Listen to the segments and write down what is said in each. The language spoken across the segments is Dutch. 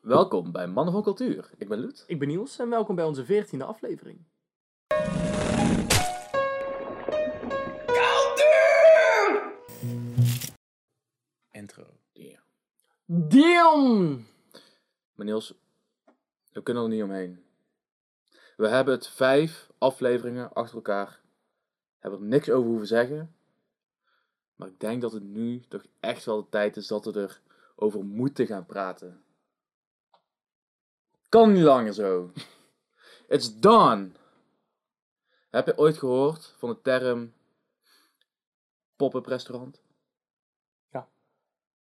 Welkom bij Mannen van Cultuur. Ik ben Lut. Ik ben Niels en welkom bij onze veertiende aflevering. Intro. Yeah. Damn! Maar Niels, we kunnen er niet omheen. We hebben het vijf afleveringen achter elkaar. Hebben er niks over hoeven zeggen. Maar ik denk dat het nu toch echt wel de tijd is dat we er over moeten gaan praten. Kan niet langer zo. It's done. Heb je ooit gehoord van de term pop-up restaurant? Ja.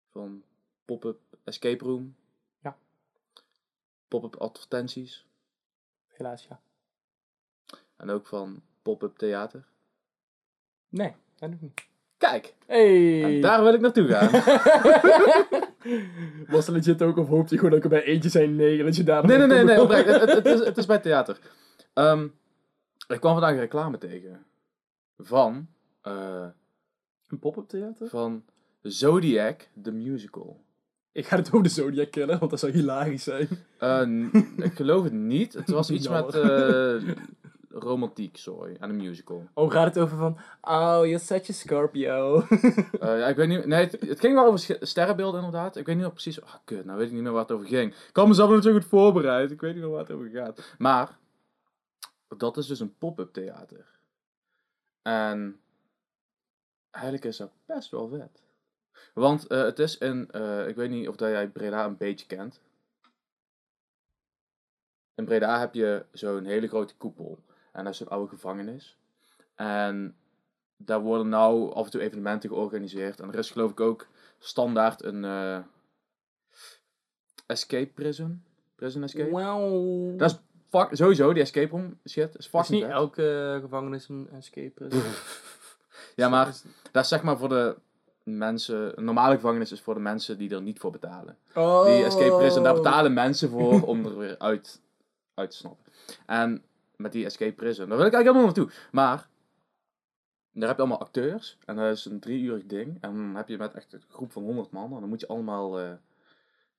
Van pop-up escape room? Ja. Pop-up advertenties? Helaas ja. En ook van pop-up theater? Nee, dat nog niet. Kijk, Hey! en daar wil ik naartoe gaan. Was het legit ook of hoopte je gewoon dat ik er bij eentje zijn? Nee, dat je daar Nee, nee, nee, nee oprecht. Het, het, het is, het is bij theater. Ehm, ik kwam vandaag een reclame tegen. Van, eh, Een pop-up theater? van Zodiac, the musical. Ik ga het over de Zodiac kennen, want dat zou hilarisch zijn. Eh, ik geloof het niet. Het was iets met eh, romantiek, sorry. En een musical. Oh, gaat het over van... Oh, you're such a Scorpio. Eh, ja, ik weet niet, nee, het, het ging wel over sterrenbeelden inderdaad. Ik weet niet meer precies. Ah, kut, nou weet ik niet meer waar het over ging. Ik had mezelf nog zo goed voorbereid. Ik weet niet meer waar het over gaat. Maar, dat is dus een pop-up theater. En eigenlijk is dat best wel vet. Want eh, het is in, eh, ik weet niet of dat jij Breda een beetje kent. In Breda heb je zo'n hele grote koepel. En dat is een oude gevangenis. En daar worden nou af en toe evenementen georganiseerd. En er is geloof ik ook standaard een eh, escape prison. Prison escape. Wauw. Dat is fuck, sowieso, die escape room shit is is fucking niet vet. elke gevangenis een escape is. Ja, maar dat is zeg maar voor de mensen... Een normale gevangenis is voor de mensen die er niet voor betalen. Oh. Die escape prison, daar betalen mensen voor om er weer uit, uit te snappen. En met die escape prison, daar wil ik eigenlijk helemaal naartoe. Maar, daar heb je allemaal acteurs. En dat is een drieurig ding. En dan heb je met echt een groep van 100 man. En dan moet je allemaal eh,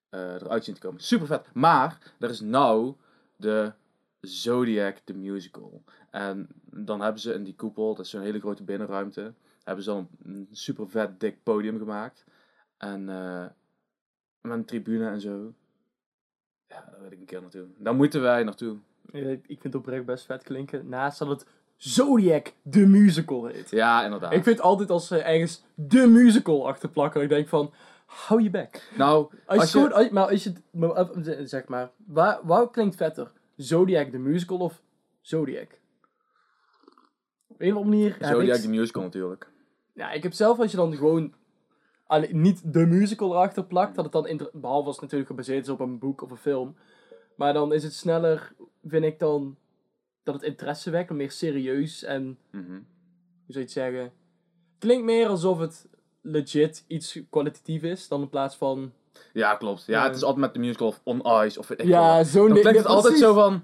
eh, eruit zien te komen. Super vet. Maar, er is nou de Zodiac the Musical. En dan hebben ze in die koepel, dat is zo'n hele grote binnenruimte, hebben ze dan een super vet dik podium gemaakt. En eh, met een tribune en zo. Ja, daar wil ik een keer naartoe. Daar moeten wij naartoe. Ja, Ik vind het oprecht best vet klinken. Naast dat het Zodiac, de musical heet. Ja, inderdaad. Ik vind altijd als ze ergens de musical achter plakken, ik denk van, hou je bek. Nou, Als je als je... gewoon, als- maar als je, eh, zeg maar, waar, waar klinkt vetter? Zodiac, de musical of Zodiac? Op een of andere manier Zodiac ik- the Musical natuurlijk. Ja, ik heb zelf als je dan gewoon alle- niet de musical erachter plakt, dat het dan, behalve als het natuurlijk gebaseerd is op een boek of een film, maar dan is het sneller, vind ik dan, dat het interesse wekt, meer serieus en, Mhm. hoe zou je het zeggen, klinkt meer alsof het legit iets kwalitatief is, dan in plaats van, Ja, klopt. Ja, het is altijd met de musical of On Ice of ik ja, zo'n ding. klinkt het altijd precies. zo van...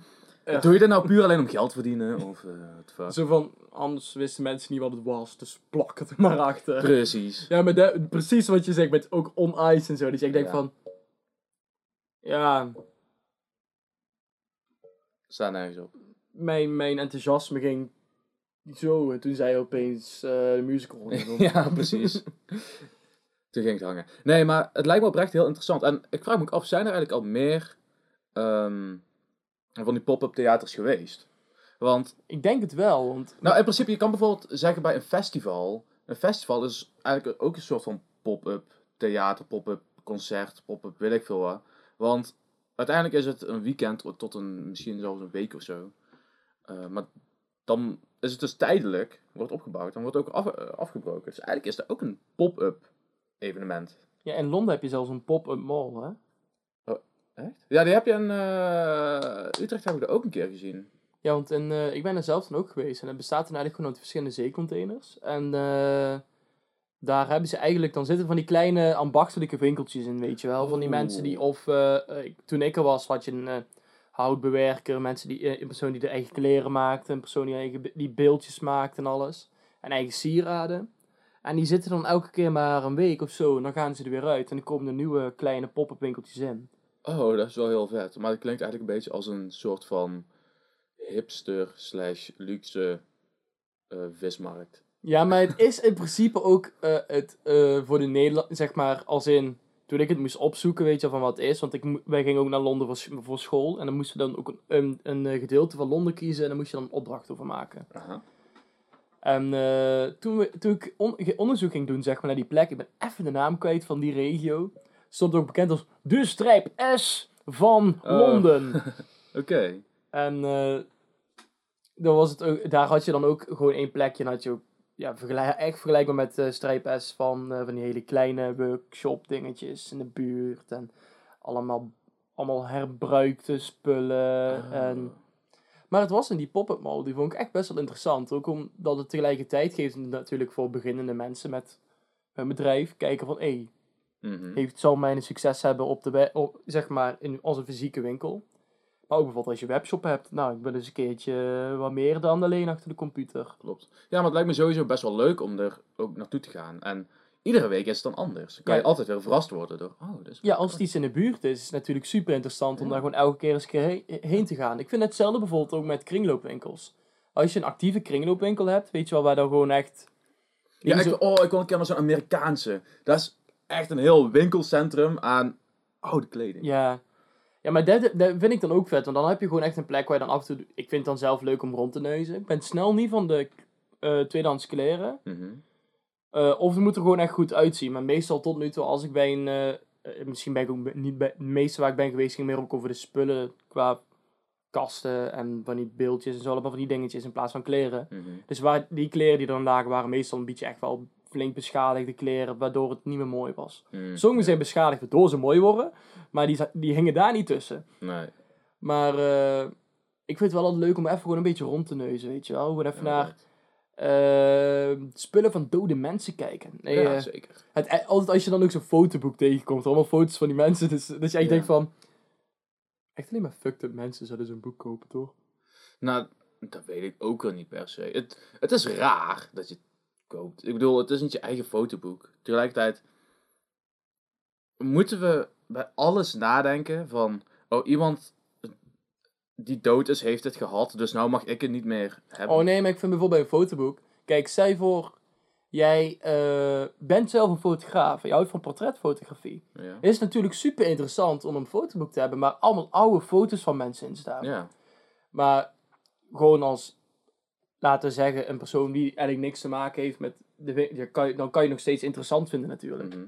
Doe je dit nou puur alleen om geld te verdienen? Of, eh fuck? Zo van, anders wisten mensen niet wat het was, dus plak het er maar achter. Precies. Ja, maar de- precies wat je zegt met ook on ice en zo. Dus ik denk Ja. van. Ja, Staat nergens op. mijn, mijn enthousiasme ging zo. En toen zei opeens eh, de musical. ja, precies. Toen ging het hangen. Nee, maar het lijkt me oprecht heel interessant. En ik vraag me ook af, zijn er eigenlijk al meer ehm, van die pop-up theaters geweest? Want, Ik denk het wel, want. nou in principe, je kan bijvoorbeeld zeggen bij een festival. Een festival is eigenlijk ook een soort van pop-up theater, pop-up concert, pop-up weet ik veel wat. Want uiteindelijk is het een weekend tot een, misschien zelfs een week of zo. Eh, maar dan is het dus tijdelijk, wordt opgebouwd, dan wordt het ook af, eh, afgebroken. Dus eigenlijk is dat ook een pop-up evenement. Ja, in Londen heb je zelfs een pop-up mall, hè? Echt? Ja, die heb je in eh, Utrecht heb ik er ook een keer gezien. Ja, want in, ik ben er zelf dan ook geweest. En het bestaat dan eigenlijk gewoon uit verschillende zeecontainers. En eh, daar hebben ze eigenlijk, dan zitten van die kleine ambachtelijke winkeltjes in, weet je wel. Van die mensen die, of eh, eh, toen ik er was, had je een eh, houtbewerker, mensen die, een persoon die de eigen kleren maakte, een persoon die, eigen, die beeldjes maakte en alles. En eigen sieraden. En die zitten dan elke keer maar een week of zo. En dan gaan ze er weer uit. En dan komen er nieuwe kleine pop-up winkeltjes in. Oh, dat is wel heel vet. Maar het klinkt eigenlijk een beetje als een soort van hipster slash luxe vismarkt. Ja, maar het is in principe ook eh, het eh, voor de Nederland, zeg maar, als in toen ik het moest opzoeken, weet je van wat het is. Want ik, wij gingen ook naar Londen voor, sch- voor school. En dan moesten we dan ook een, een, een eh, gedeelte van Londen kiezen. En dan moest je dan een opdracht over maken. Aha. En toen, we, toen ik on- onderzoek ging doen, zeg maar, naar die plek. Ik ben even de naam kwijt van die regio. Stond ook bekend als de strijp S van Oh. Londen. Oké. En dan was het ook, daar had je dan ook gewoon één plekje. En had je ook ja, vergelijk, echt vergelijkbaar met de Strijp S van, eh, van die hele kleine workshop dingetjes in de buurt. En allemaal, allemaal herbruikte spullen. Oh. En, maar het was in die pop-up mall, die vond ik echt best wel interessant. Ook omdat het tegelijkertijd geeft natuurlijk voor beginnende mensen met een bedrijf kijken van... Hey, Mhm. heeft, zal mijn succes hebben op de, op, zeg maar, in onze fysieke winkel. Ook bijvoorbeeld als je webshop hebt. Nou, ik ben dus een keertje wat meer dan alleen achter de computer. Klopt. Ja, maar het lijkt me sowieso best wel leuk om er ook naartoe te gaan. En iedere week is het dan anders. Kan je Ja. altijd weer verrast worden door, oh, is Ja, als het iets in de buurt is, is het natuurlijk super interessant om Ja. daar gewoon elke keer eens heen, heen te gaan. Ik vind hetzelfde bijvoorbeeld ook met kringloopwinkels. Als je een actieve kringloopwinkel hebt, weet je wel, waar dan gewoon echt... Ja, ik, oh, ik kon een keer naar zo'n Amerikaanse. Dat is echt een heel winkelcentrum aan oude kleding. Ja. Ja, maar dat, dat vind ik dan ook vet. Want dan heb je gewoon echt een plek waar je dan af en toe... Ik vind het dan zelf leuk om rond te neuzen. Ik ben snel niet van de eh tweedehands kleren. Mhm. Eh, of het moet er gewoon echt goed uitzien. Maar meestal tot nu toe, als ik bij een... eh, misschien ben ik ook niet bij... De meeste waar ik ben geweest ging meer ook over de spullen qua kasten en van die beeldjes en zo. Allemaal van die dingetjes in plaats van kleren. Mhm. Dus waar, die kleren die er dan lagen waren meestal een beetje echt wel flink beschadigde kleren. Waardoor het niet meer mooi was. Mhm. Sommige zijn beschadigd waardoor ze mooi worden. Maar die, die hingen daar niet tussen. Nee. Maar eh, ik vind het wel altijd leuk om even gewoon een beetje rond te neuzen, weet je wel. Gewoon even naar eh, spullen van dode mensen kijken. Nee, ja, eh, zeker. het, eh, altijd als je dan ook zo'n fotoboek tegenkomt, allemaal foto's van die mensen, dus, dat je echt Ja. denkt van... Echt alleen maar fucked up mensen zouden zo'n boek kopen, toch? Nou, dat weet ik ook wel niet per se. Het, het is raar dat je koopt. Ik bedoel, het is niet je eigen fotoboek. Tegelijkertijd moeten we bij alles nadenken van... Oh, iemand die dood is, heeft het gehad. Dus nou mag ik het niet meer hebben. Oh nee, maar ik vind bijvoorbeeld bij een fotoboek... Kijk, stel voor, jij eh, bent zelf een fotograaf en je houdt van portretfotografie. Ja. Is natuurlijk super interessant om een fotoboek te hebben, maar allemaal oude foto's van mensen in staan. ja. Maar gewoon als, laten we zeggen, een persoon die eigenlijk niks te maken heeft met de kan, dan kan je nog steeds interessant vinden natuurlijk. Mhm.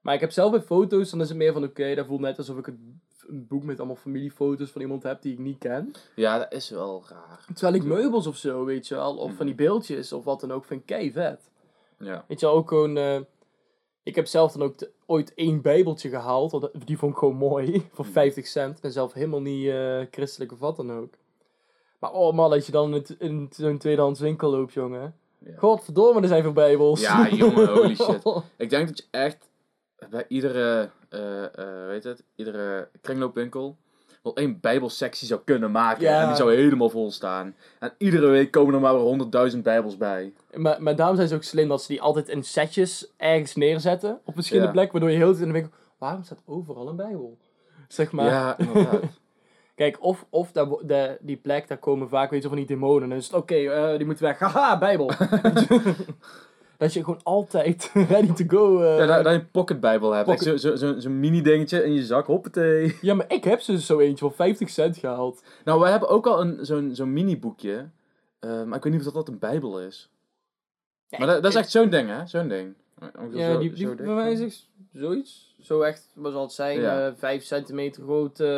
Maar ik heb zelf bij foto's, dan is het meer van oké, dat voelt net alsof ik een, een boek met allemaal familiefoto's van iemand heb die ik niet ken. ja, dat is wel raar. Terwijl ik meubels of zo, weet je wel, of Mhm. van die beeldjes of wat dan ook, vind ik kei vet. Ja. Weet je wel, ook gewoon, eh, ik heb zelf dan ook te- ooit één bijbeltje gehaald, want die vond ik gewoon mooi, voor 50 cent. Ik ben zelf helemaal niet eh, christelijk of wat dan ook. Maar oh man, als je dan in, zo'n tweedehands winkel loopt, jongen. Ja. Godverdomme, er zijn veel bijbels. Ja, jongen, holy shit. Ik denk dat je echt bij iedere, eh eh weet het, iedere kringloopwinkel wel één bijbelsectie zou kunnen maken. Ja. En die zou helemaal vol staan. En iedere week komen er maar weer honderdduizend bijbels bij. maar, maar daarom zijn ze ook slim dat ze die altijd in setjes ergens neerzetten. Op verschillende Ja. plekken, waardoor je heel de tijd in de winkel... Waarom staat overal een bijbel? Zeg maar. Ja, inderdaad. Kijk, of, of daar, de, die plek, daar komen vaak weet je, van die demonen. En dan is het oké, eh, die moeten weg. Haha, bijbel. dat je gewoon altijd ready to go... eh, ja, dat, dat je een pocketbijbel hebt. Pocket- Zo'n zo, zo, zo'n mini dingetje in je zak, hoppatee. Ja, maar ik heb ze dus zo eentje voor 50 cent gehaald. Nou, wij hebben ook al een, zo'n, zo'n mini boekje. Eh, maar ik weet niet of dat een bijbel is. Ja, maar dat, dat is echt zo'n ding, hè? Zo'n ding. Ja, zo- die, die zo zoiets. Zo echt, wat zal het zijn, Ja. eh 5 centimeter groot, eh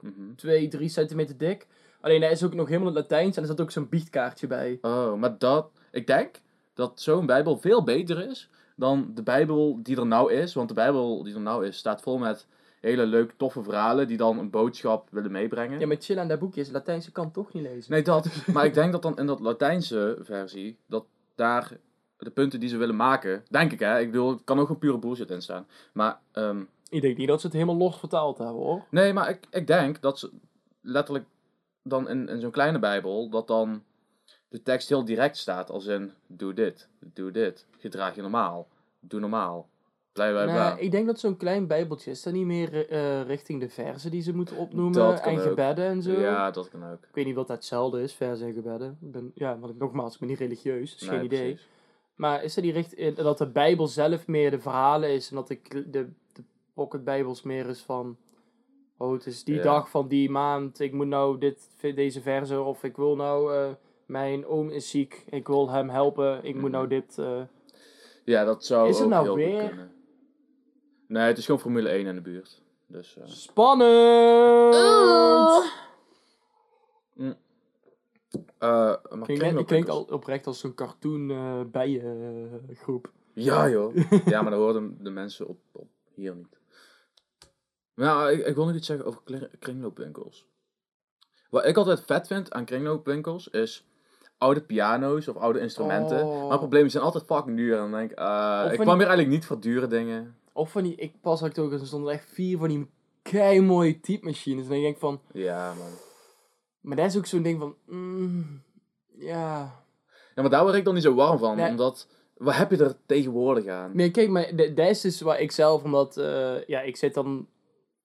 Mhm. 2, 3 centimeter dik. Alleen daar is ook nog helemaal in het Latijns en er zat ook zo'n biechtkaartje bij. Oh, maar dat... Ik denk dat zo'n bijbel veel beter is dan de bijbel die er nou is. Want de bijbel die er nou is, staat vol met hele leuke, toffe verhalen die dan een boodschap willen meebrengen. Ja, maar chill aan dat boekje is Latijnse kan toch niet lezen. Nee, dat. Maar ik denk dat dan in dat Latijnse versie, dat daar de punten die ze willen maken, denk ik hè, ik bedoel, het kan ook een pure bullshit in staan. Maar, ehm, Ik denk niet dat ze het helemaal los vertaald hebben hoor. nee, maar ik, ik denk dat ze letterlijk dan in, in zo'n kleine bijbel, dat dan de tekst heel direct staat. Als in, doe dit, doe dit. Gedraag je normaal. Doe normaal. Nou, ik denk dat zo'n klein bijbeltje is dat niet meer eh, richting de verzen die ze moeten opnoemen en ook. gebedden en zo. Ja, dat kan ook. Ik weet niet wat dat hetzelfde is, verzen en gebedden. Ik ben, ja, want ik, nogmaals, ik ben niet religieus, dus Nee, geen idee. precies. Maar is er die richt eh, dat de Bijbel zelf meer de verhalen is en dat de, de, de pocket Bijbels meer is van. Oh, het is die Ja. dag van die maand. Ik moet nou dit, deze verse. Of ik wil nou. eh, mijn oom is ziek. Ik wil hem helpen. Ik moet nou dit. eh, Ja, dat zou Is het ook nou heel weer? kunnen. Nee, het is gewoon Formule 1 in de buurt. Dus, eh, Spannend! Eh, maar Klinkt, al oprecht als zo'n cartoon eh bijengroep. Ja joh. ja, maar dan horen de mensen op, op hier niet. Maar ja, ik, ik wil nog iets zeggen over kring- kringloopwinkels. Wat ik altijd vet vind aan kringloopwinkels is oude piano's of oude instrumenten. Oh. Maar het probleem is, zijn altijd fucking duur. En dan denk ik, eh, ik kwam die- hier eigenlijk niet voor dure dingen. Of van die, ik pas had ook, er stonden echt vier van die kei mooie typemachines. En dan denk ik van, Ja man. Maar dat is ook zo'n ding van, mm, ja. Ja, maar daar word ik dan niet zo warm van. Nee. Omdat, wat heb je er tegenwoordig aan? Nee, kijk, maar d- dat is dus waar ik zelf, omdat, eh, ja, ik zit dan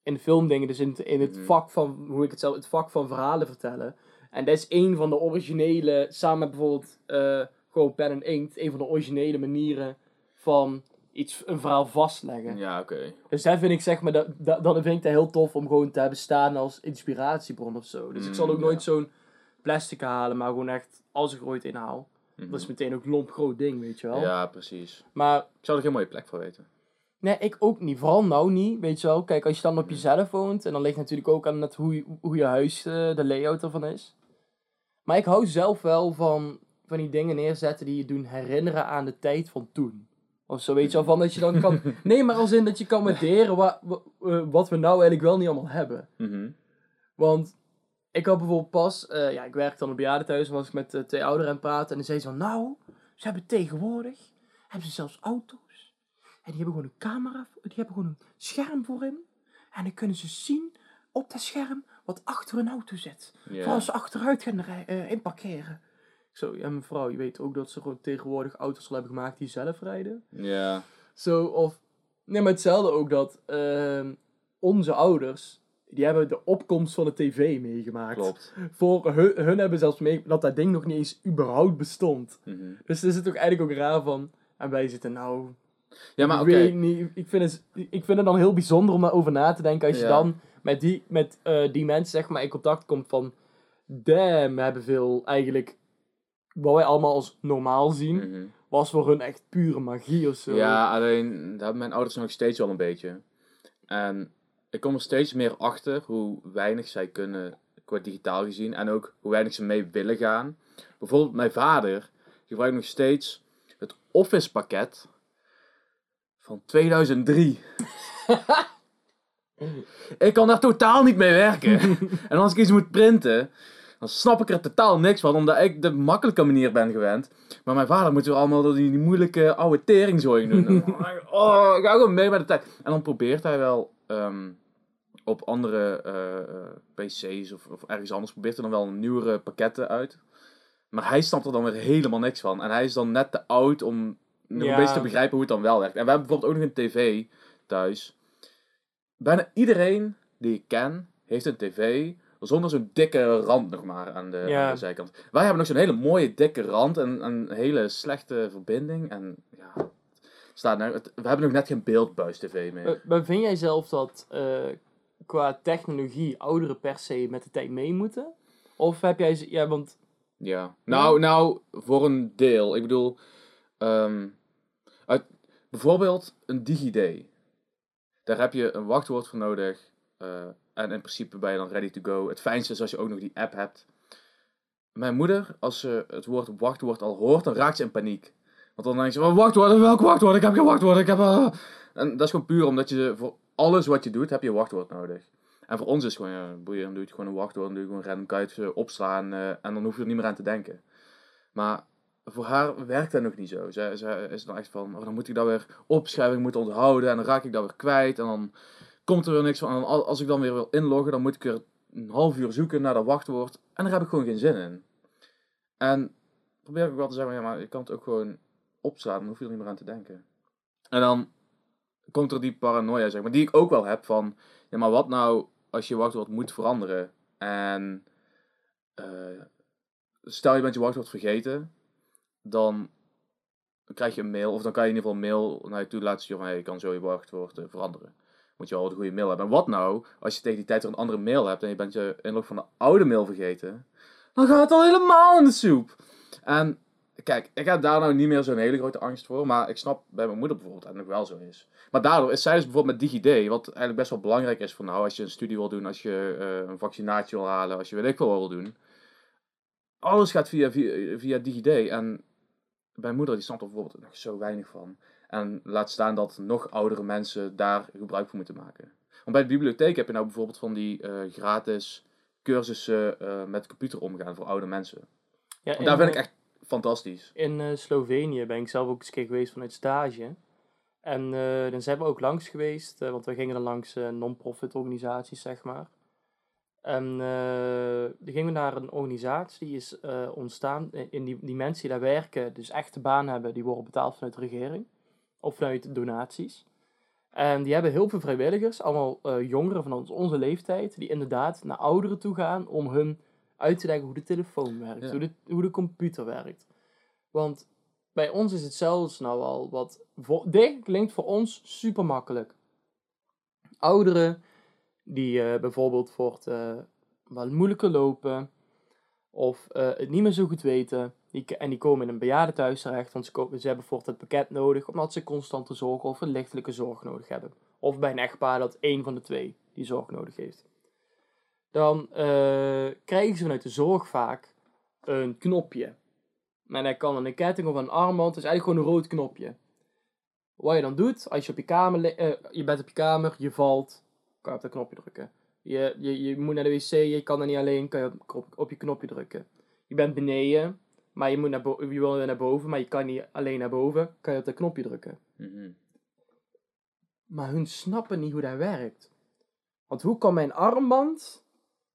in filmdingen, dus in, het- in het Mhm. vak van, hoe ik het zelf, het vak van verhalen vertellen. En dat is een van de originele, samen met bijvoorbeeld eh, gewoon pen en inkt, een van de originele manieren van iets, een verhaal vastleggen. Ja, oké. Dus daar vind ik zeg maar, dat, dat, dan vind ik het heel tof om gewoon te hebben staan als inspiratiebron of zo. Dus ik zal Mm, ook nooit zo'n plastic halen, maar gewoon echt, als ik er ooit in haal. Mhm. Dat is meteen ook lomp groot ding, weet je wel. Ja, precies. Maar Ik zou er geen mooie plek voor weten. nee, ik ook niet. Vooral nou niet, weet je wel. Kijk, als je dan op Mhm. jezelf woont, en dan ligt natuurlijk ook aan net hoe, je- hoe je huis, eh, de layout ervan is. Maar ik hou zelf wel van, van die dingen neerzetten die je doen herinneren aan de tijd van toen. Of zo, weet je wel, van dat je dan kan... Nee, maar als in dat je kan waarderen wa- wa- eh, wat we nou eigenlijk wel niet allemaal hebben. Mhm. Want ik had bijvoorbeeld pas, eh, ja, ik werkte dan op bejaardentehuis, en was ik met eh, twee ouderen aan het praten. En dan zei ze van, nou, ze hebben tegenwoordig, hebben ze zelfs auto's. En die hebben gewoon een camera, die hebben gewoon een scherm voorin. En dan kunnen ze zien op dat scherm wat achter een auto zit. Voor als ze achteruit gaan inparkeren. Zo, ja mevrouw, je weet ook dat ze gewoon tegenwoordig auto's al hebben gemaakt die zelf rijden. Ja. Zo, of... Nee, maar hetzelfde ook dat ehm, onze ouders, die hebben de opkomst van de tv meegemaakt. Klopt. Voor hun, hun hebben zelfs mee dat dat ding nog niet eens überhaupt bestond. Mhm. Dus er zit ook eigenlijk ook raar van... En wij zitten nou... Ja, maar ik oké. weet niet, ik vind, het, ik vind het dan heel bijzonder om daarover na te denken als je dan met die, met, eh, die mensen zeg maar in contact komt van... Damn, we hebben veel eigenlijk... Wat wij allemaal als normaal zien, Mhm. was voor hun echt pure magie of zo. Ja, alleen daar hebben mijn ouders nog steeds wel een beetje. En ik kom er steeds meer achter hoe weinig zij kunnen qua digitaal gezien en ook hoe weinig ze mee willen gaan. Bijvoorbeeld mijn vader gebruikt nog steeds het Office pakket van 2003. ik kan daar totaal niet mee werken. en als ik iets moet printen, dan snap ik er totaal niks van, omdat ik de makkelijke manier ben gewend. Maar mijn vader moet weer allemaal door die, die moeilijke oude teringzooi doen. oh, ik ga gewoon mee met de tijd. En dan probeert hij wel ehm, op andere eh, eh, PC's of, of ergens anders, probeert hij dan wel nieuwere pakketten uit. Maar hij snapt er dan weer helemaal niks van. En hij is dan net te oud om nog Ja. een beetje te begrijpen hoe het dan wel werkt. En we hebben bijvoorbeeld ook nog een tv thuis. Bijna iedereen die ik ken, heeft een tv zonder zo'n dikke rand nog maar aan de, Ja. aan de zijkant. Wij hebben nog zo'n hele mooie dikke rand en een hele slechte verbinding. En ja, staat nou, het- we hebben nog net geen beeldbuis tv meer. Maar, maar vind jij zelf dat eh, qua technologie ouderen per se met de tijd mee moeten? Of heb jij... Ja, want... Ja. Nou, nou, voor een deel. Ik bedoel, ehm, uit, bijvoorbeeld een DigiD. Daar heb je een wachtwoord voor nodig. eh, en in principe ben je dan ready to go. Het fijnste is als je ook nog die app hebt. Mijn moeder, als ze het woord wachtwoord al hoort, dan raakt ze in paniek. Want dan denkt ze, "Wat wachtwoord, welk wachtwoord? Ik heb geen wachtwoord, ik heb... ah." En dat is gewoon puur omdat je voor alles wat je doet, heb je een wachtwoord nodig. En voor ons is gewoon, ja, boeien, dan doe je gewoon een wachtwoord, dan doe je gewoon random, kan eh, opslaan eh, en dan hoef je er niet meer aan te denken. Maar voor haar werkt dat nog niet zo. Zij is dan echt van, oh, dan moet ik dat weer opschrijven, ik moet onthouden en dan raak ik dat weer kwijt en dan komt er weer niks van. Als ik dan weer wil inloggen, dan moet ik weer een half uur zoeken naar dat wachtwoord en daar heb ik gewoon geen zin in. En probeer ik wel te zeggen, ja, maar je kan het ook gewoon opslaan, dan hoef je er niet meer aan te denken. En dan komt er die paranoia, zeg maar, die ik ook wel heb van, ja, maar wat nou als je wachtwoord moet veranderen en eh, stel je bent je wachtwoord vergeten, dan krijg je een mail, of dan kan je in ieder geval een mail naar je toe laten sturen van, je kan zo je wachtwoord eh, veranderen. Moet je wel een goede mail hebben. En wat nou, als je tegen die tijd weer een andere mail hebt en je bent je inlog van de oude mail vergeten, dan gaat het al helemaal in de soep. En kijk, ik heb daar nou niet meer zo'n hele grote angst voor, maar ik snap bij mijn moeder bijvoorbeeld dat het nog wel zo is. Maar daardoor is zij dus bijvoorbeeld met DigiD, wat eigenlijk best wel belangrijk is voor nou, als je een studie wil doen, als je eh, een vaccinatie wil halen, als je weet ik wil doen. Alles gaat via, via, via DigiD en mijn moeder die snapt er bijvoorbeeld nog zo weinig van. En laat staan dat nog oudere mensen daar gebruik van moeten maken. Want bij de bibliotheek heb je nou bijvoorbeeld van die eh, gratis cursussen eh, met computer omgaan voor oude mensen. Ja, En daar vind ik echt fantastisch. In eh, Slovenië ben ik zelf ook eens een keer geweest vanuit stage. En eh, dan zijn we ook langs geweest, eh, want we gingen dan langs eh, non-profit organisaties, zeg maar. En eh, dan gingen we naar een organisatie die is eh, ontstaan. In in die, die mensen die daar werken, dus echte baan hebben, die worden betaald vanuit de regering of vanuit donaties. En die hebben heel veel vrijwilligers, allemaal eh, jongeren van ons- onze leeftijd, die inderdaad naar ouderen toe gaan om hun uit te leggen hoe de telefoon werkt, Ja. hoe, de, hoe de computer werkt. Want bij ons is het zelfs nou al wat. Voor, dit klinkt voor ons super makkelijk. Ouderen die eh, bijvoorbeeld voor het eh, wat moeilijker lopen of eh, het niet meer zo goed weten. Die, en die komen in een bejaardentehuis terecht, want ze, hebben bijvoorbeeld het pakket nodig omdat ze constante zorg of een lichtelijke zorg nodig hebben. Of bij een echtpaar dat één van de twee die zorg nodig heeft. Dan eh, krijgen ze vanuit de zorg vaak een knopje. Maar dat kan een ketting of een armband, het is eigenlijk gewoon een rood knopje. Wat je dan doet, als je op je kamer, eh, je bent op je kamer, je valt, kan je op dat knopje drukken. Je, je, je moet naar de wc, je kan er niet alleen, kan je op, op, je knopje drukken. Je bent beneden, maar je, moet naar bo- je wil weer naar boven, maar je kan niet alleen naar boven, kan je op dat knopje drukken. Mhm. Maar hun snappen niet hoe dat werkt. Want hoe kan mijn armband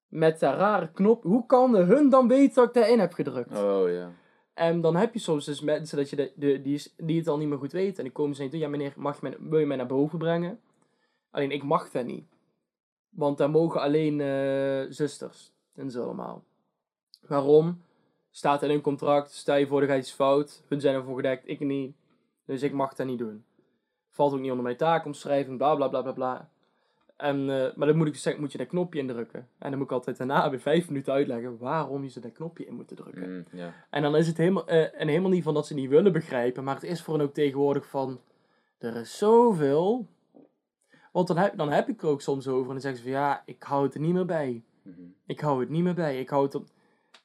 met dat rare knop, hoe kan hun dan weten dat ik daarin heb gedrukt? Oh ja. En dan heb je soms dus mensen dat je de, de, die, is- die het al niet meer goed weten. En die komen ze je toe, ja meneer, mag je mij, wil je mij naar boven brengen? Alleen ik mag dat niet. Want daar mogen alleen eh, zusters en zo allemaal. Waarom? Staat in hun contract, stel je voor er gaat iets fout. Hun zijn ervoor gedekt, ik niet. Dus ik mag dat niet doen. Valt ook niet onder mijn taakomschrijving, bla bla bla bla bla. En, eh, maar dan moet, ik zeggen, moet je dat knopje indrukken. En dan moet ik altijd daarna weer vijf minuten uitleggen waarom je ze dat knopje in moet drukken. Ja. En dan is het helemaal, eh, en helemaal niet van dat ze niet willen begrijpen, maar het is voor hen ook tegenwoordig van, er is zoveel. Want dan heb, dan heb ik er ook soms over en dan zeggen ze van, ja, ik hou het er niet meer bij. Mhm. Ik hou het niet meer bij. Ik hou het op,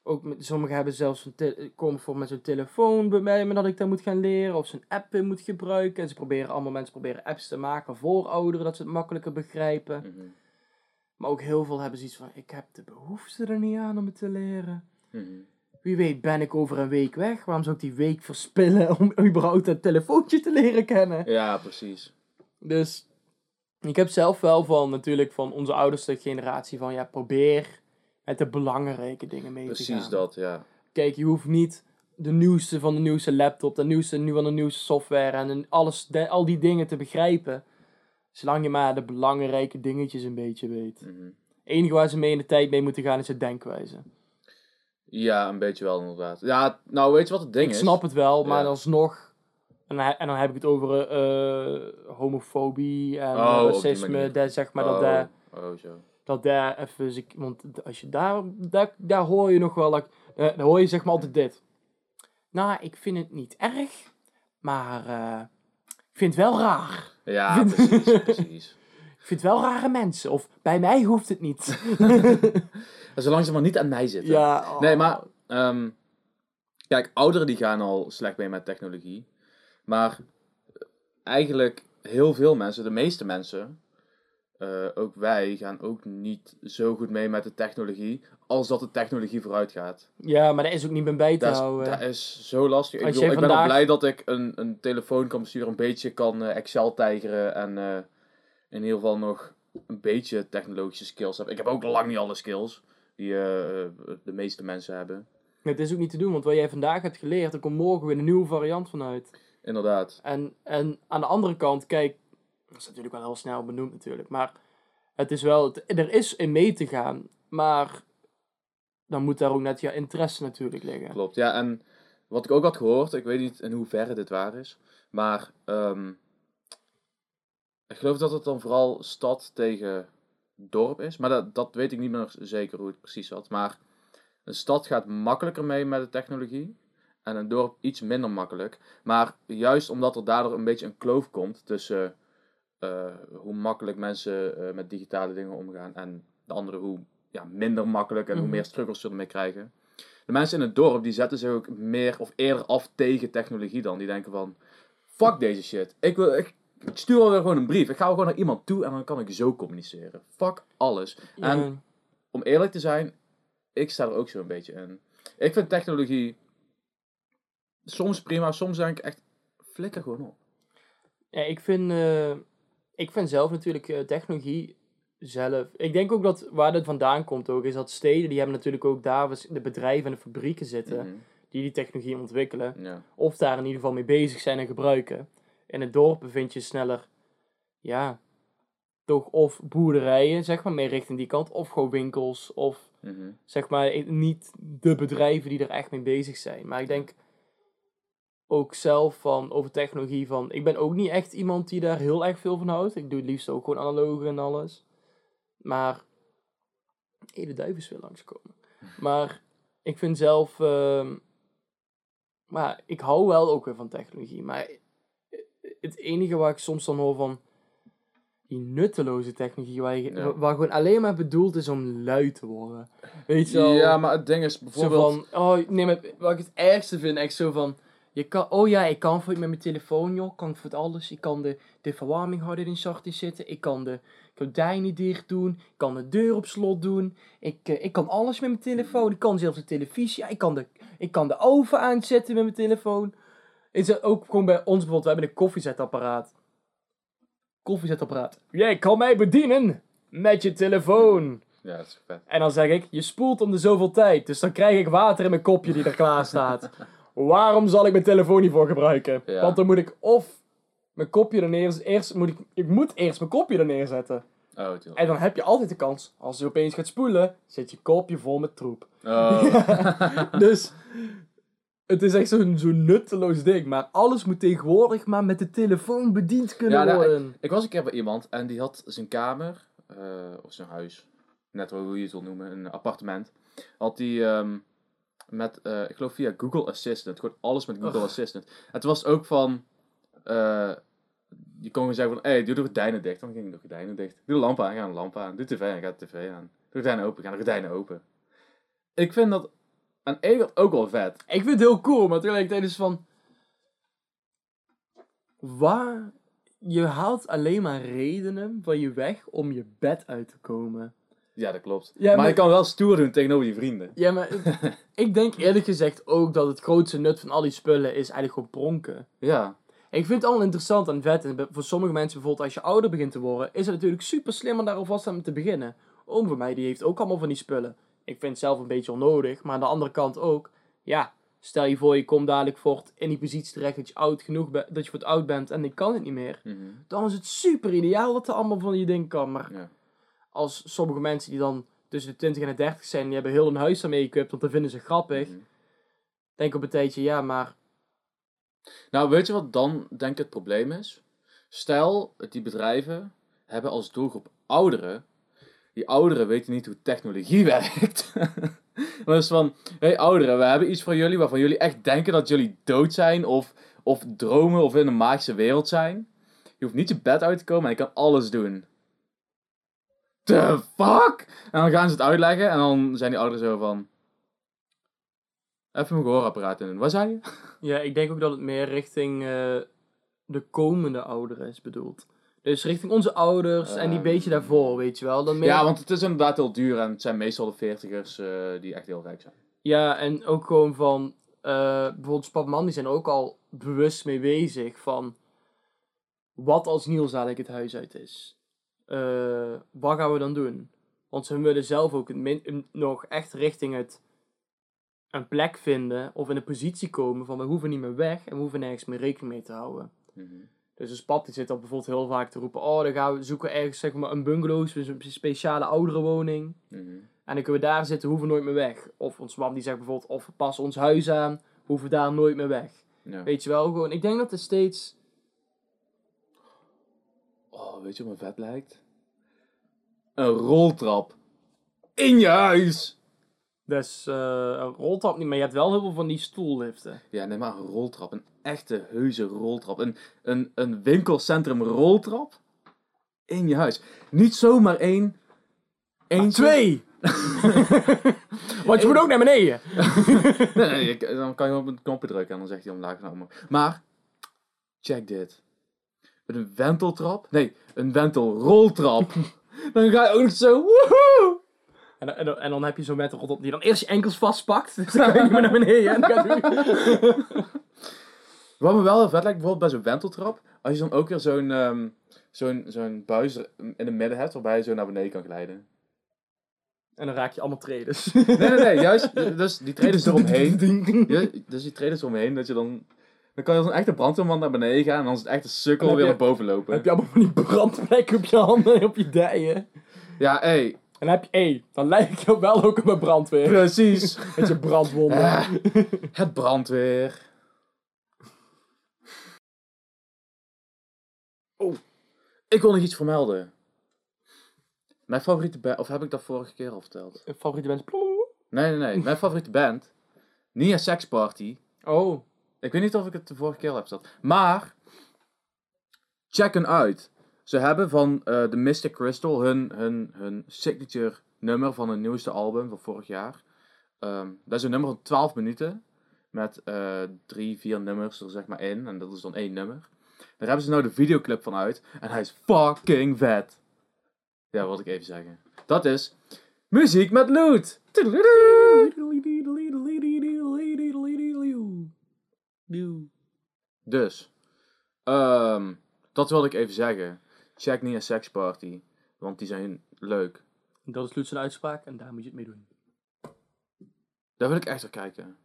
ook met, sommigen hebben zelfs een komen voor met zo'n telefoon bij mij, maar dat ik dat moet gaan leren of zo'n app in moet gebruiken. En ze proberen, allemaal mensen proberen apps te maken voor ouderen, dat ze het makkelijker begrijpen. Mhm. Maar ook heel veel hebben zoiets van, ik heb de behoefte er niet aan om het te leren. Mhm. Wie weet ben ik over een week weg. Waarom zou ik die week verspillen om überhaupt een telefoontje te leren kennen? Ja, precies. Dus ik heb zelf wel van natuurlijk van onze oudste generatie van ja, probeer met de belangrijke dingen mee te gaan. Precies dat, ja. Kijk, je hoeft niet de nieuwste van de nieuwste laptop, de nieuwste nu van de nieuwste software en alles, de- al die dingen te begrijpen. Zolang je maar de belangrijke dingetjes een beetje weet. Mhm. Het enige waar ze mee in de tijd mee moeten gaan is het denkwijze. Ja, een beetje wel inderdaad. Ja, nou weet je wat het ding ik is? snap het wel, maar Ja. alsnog. En dan, en dan heb ik het over eh, homofobie en Oh, eh, racisme. Dat, zeg maar dat oh, daar, oh, zo. dat daar even. ik- Want als je daar, daar, daar hoor je nog wel. dat- eh, dan hoor je zeg maar altijd dit. Nou, ik vind het niet erg, maar eh, ik vind het wel raar. Ja, precies, precies. Ik vind het wel rare mensen. Of bij mij hoeft het niet. Zolang ze maar niet aan mij zitten. ja, oh. Nee, maar ehm, kijk, ouderen die gaan al slecht mee met technologie. Maar eigenlijk heel veel mensen, de meeste mensen, eh, ook wij, gaan ook niet zo goed mee met de technologie als dat de technologie vooruit gaat. Ja, maar dat is ook niet meer bij te Dat is, houden. dat is zo lastig. Ik, bedoel, ben al vandaag- blij dat ik een, een telefoon kan besturen, een beetje kan eh, Excel tijgeren en eh, in ieder geval nog een beetje technologische skills heb. Ik heb ook lang niet alle skills die de meeste mensen hebben. Het is ook niet te doen, want wat jij vandaag hebt geleerd, er komt morgen weer een nieuwe variant vanuit. Inderdaad. En, en aan de andere kant, kijk, dat is natuurlijk wel heel snel benoemd natuurlijk, maar het is wel, er is in mee te gaan, maar dan moet daar ook net je interesse natuurlijk liggen. Klopt, ja. En wat ik ook had gehoord, ik weet niet in hoeverre dit waar is, maar ehm, ik geloof dat het dan vooral stad tegen dorp is. Maar dat, dat weet ik niet meer zeker hoe het precies zat. Maar een stad gaat makkelijker mee met de technologie en een dorp iets minder makkelijk. Maar juist omdat er daardoor een beetje een kloof komt tussen eh, hoe makkelijk mensen eh, met digitale dingen omgaan en de andere hoe ja, minder makkelijk en hoe Mhm. meer struggles ze ermee krijgen. De mensen in het dorp die zetten zich ook meer of eerder af tegen technologie dan. Die denken van, fuck deze shit. Ik, wil, ik, ik stuur wel weer gewoon een brief. Ik ga gewoon naar iemand toe en dan kan ik zo communiceren. Fuck alles. Ja, En- Om eerlijk te zijn, ik sta er ook zo een beetje in. Ik vind technologie soms prima, soms denk ik echt, flikker gewoon op. Ja, ik vind, eh, ik vind zelf natuurlijk eh, technologie zelf. Ik denk ook dat waar dit vandaan komt ook, is dat steden, die hebben natuurlijk ook daar de bedrijven en de fabrieken zitten Mhm, die die technologie ontwikkelen. Ja. Of daar in ieder geval mee bezig zijn en gebruiken. In het dorp vind je sneller, ja, toch of boerderijen, zeg maar, meer richting die kant. Of gewoon winkels, of mhm. zeg maar niet de bedrijven die er echt mee bezig zijn. Maar ik denk ook zelf van over technologie van, ik ben ook niet echt iemand die daar heel erg veel van houdt. Ik doe het liefst ook gewoon analoog en alles. Maar, hé, de duif is weer langskomen. Maar ik vind zelf, ehm, maar ik hou wel ook weer van technologie. Maar het enige waar ik soms dan hoor van, die nutteloze technologie, waar, je, Ja. waar gewoon alleen maar bedoeld is om lui te worden. Weet je wel? Ja, maar het ding is Zo bijvoorbeeld... van, oh nee, maar wat ik het ergste vind, echt zo van, je kan, oh ja, ik kan voor met mijn telefoon, joh, kan voor alles. Ik kan de, de verwarming harder in zacht zetten, ik kan de gordijnen dicht doen, ik kan de deur op slot doen, ik, eh, ik kan alles met mijn telefoon, ik kan zelfs de televisie, ja, ik kan de, ik kan de oven aanzetten met mijn telefoon. Is er ook gewoon bij ons bijvoorbeeld, we hebben een koffiezetapparaat. Koffiezetapparaat. Jij kan mij bedienen met je telefoon. Ja, dat is vet. En dan zeg ik, je spoelt om de zoveel tijd. Dus dan krijg ik water in mijn kopje die er klaar staat. Waarom zal ik mijn telefoon hiervoor gebruiken? Ja. Want dan moet ik of mijn kopje er neer... Eerst moet ik, ik moet eerst mijn kopje er neerzetten. Oh. En dan heb je altijd de kans, als je opeens gaat spoelen, zit je kopje vol met troep. Oh. Dus het is echt zo'n zo'n nutteloos ding. Maar alles moet tegenwoordig maar met de telefoon bediend kunnen Ja, nou, worden. Ik was een keer bij iemand en die had zijn kamer, eh, of zijn huis, net hoe je het wil noemen, een appartement. Had die ehm, met, eh, ik geloof via Google Assistant, gewoon alles met Google Ugh. Assistant. Het was ook van, eh, je kon gewoon zeggen van, hé, hey, doe de gordijnen dicht. Dan ging ik de gordijnen dicht. Doe de lamp aan, ga de lamp aan. Doe de tv aan, ga de tv aan. Doe de gordijnen open, ga de gordijnen open. Ik vind dat aan één kant ook wel vet. Ik vind het heel cool, maar tegelijkertijd is van... Waar... Je haalt alleen maar redenen van je weg om je bed uit te komen. Ja, dat klopt. Ja, maar, maar- je kan wel stoer doen tegenover je vrienden. Ja, maar ik denk eerlijk gezegd ook dat het grootste nut van al die spullen is eigenlijk gewoon pronken. Ja. Ik vind het allemaal interessant en vet. En voor sommige mensen, bijvoorbeeld als je ouder begint te worden, is het natuurlijk super slim om daar alvast aan te beginnen. Oom van mij, die heeft ook allemaal van die spullen. Ik vind het zelf een beetje onnodig, maar aan de andere kant ook. Ja, stel je voor je komt dadelijk voort in die positie terecht dat je oud genoeg bent, dat je voor het oud bent en ik kan het niet meer. Mhm. Dan is het super ideaal dat er allemaal van die dingen kan. Maar Ja. Als sommige mensen die dan tussen de 20 en de 30 zijn, die hebben heel hun huis daarmee equipped, want dat vinden ze grappig. Mhm. Denk op een tijdje, ja, maar Nou, weet je wat dan denk ik het probleem is? Stel, die bedrijven hebben als doelgroep ouderen. Die ouderen weten niet hoe technologie werkt. Het van, hé hey, ouderen, we hebben iets voor jullie waarvan jullie echt denken dat jullie dood zijn of, of dromen of in een magische wereld zijn. Je hoeft niet je bed uit te komen en je kan alles doen. The fuck? En dan gaan ze het uitleggen en dan zijn die ouderen zo van... Even mijn gehoorapparaat in doen. Wat zei je? Ja, ik denk ook dat het meer richting eh, de komende ouderen is bedoeld. Dus richting onze ouders en die Ehm. beetje daarvoor, weet je wel. Dan meer... Ja, want het is inderdaad heel duur en het zijn meestal de veertigers eh die echt heel rijk zijn. Ja, en ook gewoon van... eh, bijvoorbeeld Spapman, die zijn ook al bewust mee bezig van... Wat als Niels eigenlijk het huis uit is? Eh, wat gaan we dan doen? Want ze willen zelf ook min- nog echt richting het een plek vinden of in een positie komen van we hoeven niet meer weg en we hoeven nergens meer rekening mee te houden. Mhm. Dus een pap die zit dan bijvoorbeeld heel vaak te roepen, oh dan gaan we zoeken ergens zeg maar een bungalow, dus een speciale ouderenwoning. Mhm. En dan kunnen we daar zitten, hoeven we nooit meer weg. Of ons mam die zegt bijvoorbeeld, of we passen ons huis aan, hoeven we daar nooit meer weg. Ja. Weet je wel, gewoon, ik denk dat er steeds... Oh, weet je wat me vet lijkt? Een roltrap. In je huis! Dus eh een roltrap niet, maar je hebt wel heel veel van die stoelliften. Ja, nee, maar een roltrap. Een echte heuse roltrap. Een, een, een winkelcentrum roltrap. In je huis. Niet zomaar één. Eentje. Twee! Want je moet ook naar beneden. Nee, nee, dan kan je op een knopje drukken en dan zegt hij omlaag omhoog. Maar, check dit. Met een wenteltrap. Nee, een wentelroltrap. dan ga je ook nog zo. Woehoe! En, dan- en, dan- en dan heb je zo'n met rot op die dan eerst je enkels vastpakt. Dus dan kan je niet meer naar beneden. En dan gaat hij- Wat me wel heel vet lijkt, bijvoorbeeld bij zo'n wenteltrap. Als je dan ook weer zo'n ehm, zo'n zo'n buis er in het midden hebt, waarbij je zo naar beneden kan glijden. En dan raak je allemaal traders. Nee, nee, nee, juist. Dus die traders eromheen. Ja, dus die traders eromheen, dat je dan... Dan kan je als een echte brandweerman naar beneden gaan en dan is het echt een sukkel weer naar boven lopen. heb je allemaal van die brandvlekken op je handen en op je dijen. Ja, hé, En dan heb je, hé, dan lijk je wel ook op een brandweer. precies. Met je brandwonden. Het brandweer. Oh, ik wil nog iets vermelden. Mijn favoriete band, of heb ik dat vorige keer al verteld? Een favoriete band? Nee, nee, nee. Mijn favoriete band, Nia Sex Party. Oh, Ik weet niet of ik het de vorige keer heb verteld. Maar, check hen uit. Ze hebben van eh The Mystic Crystal hun, hun, hun signature nummer van hun nieuwste album van vorig jaar. Ehm, dat is een nummer van 12 minuten. Met eh, drie, vier nummers er zeg maar in. En dat is dan één nummer. Daar hebben ze nou de videoclip van uit. En hij is fucking vet. Ja, wat ik even zeggen. Dat is muziek met loot. Dus, ehm, dat wilde ik even zeggen. Check Nia Sex Party, want die zijn leuk. Dat is een uitspraak en daar moet je het mee doen. Daar wil ik echt naar kijken.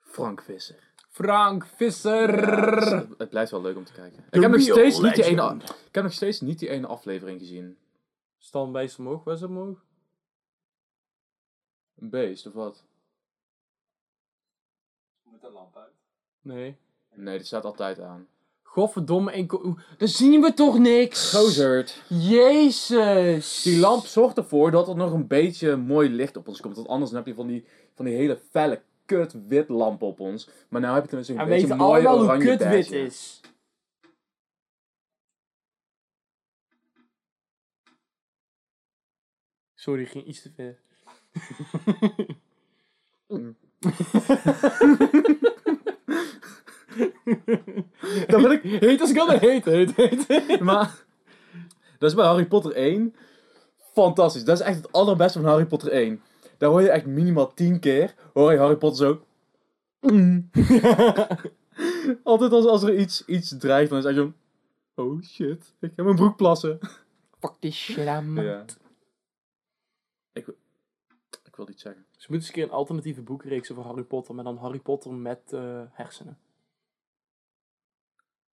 Frank Visser. Frank Visser! Het, het blijft wel leuk om te kijken. The Ik heb, nog steeds niet die ene, ik heb nog steeds niet die ene aflevering gezien. Stan beest omhoog, het omhoog? Een beest of wat? Moet de lamp uit? Nee. Nee, die staat altijd aan. Godverdomme, enkel... Dan zien we toch niks! Gozerd. Jezus! Die lamp zorgt ervoor dat er nog een beetje mooi licht op ons komt. Want anders dan heb je van die, van die hele felle kut wit lamp op ons. Maar nou heb je tenminste een En we beetje weten mooi allemaal hoe oranje kut wit badge. is. Sorry, ging iets te ver. Dan wil ik, Heet als ik kan heet, heet, heet. Maar dat is bij Harry Potter 1 fantastisch. Dat is echt het allerbeste van Harry Potter 1. Daar hoor je echt minimaal 10 keer. Hoor je Harry Potter zo. Altijd als, als er iets, iets dreigt, dan is het echt zo. Oh shit, ik heb mijn broek plassen. Fuck this shit, Ja. Wil- iets zeggen. Ze moeten eens een keer een alternatieve boekreeks over Harry Potter, maar dan Harry Potter met eh, hersenen.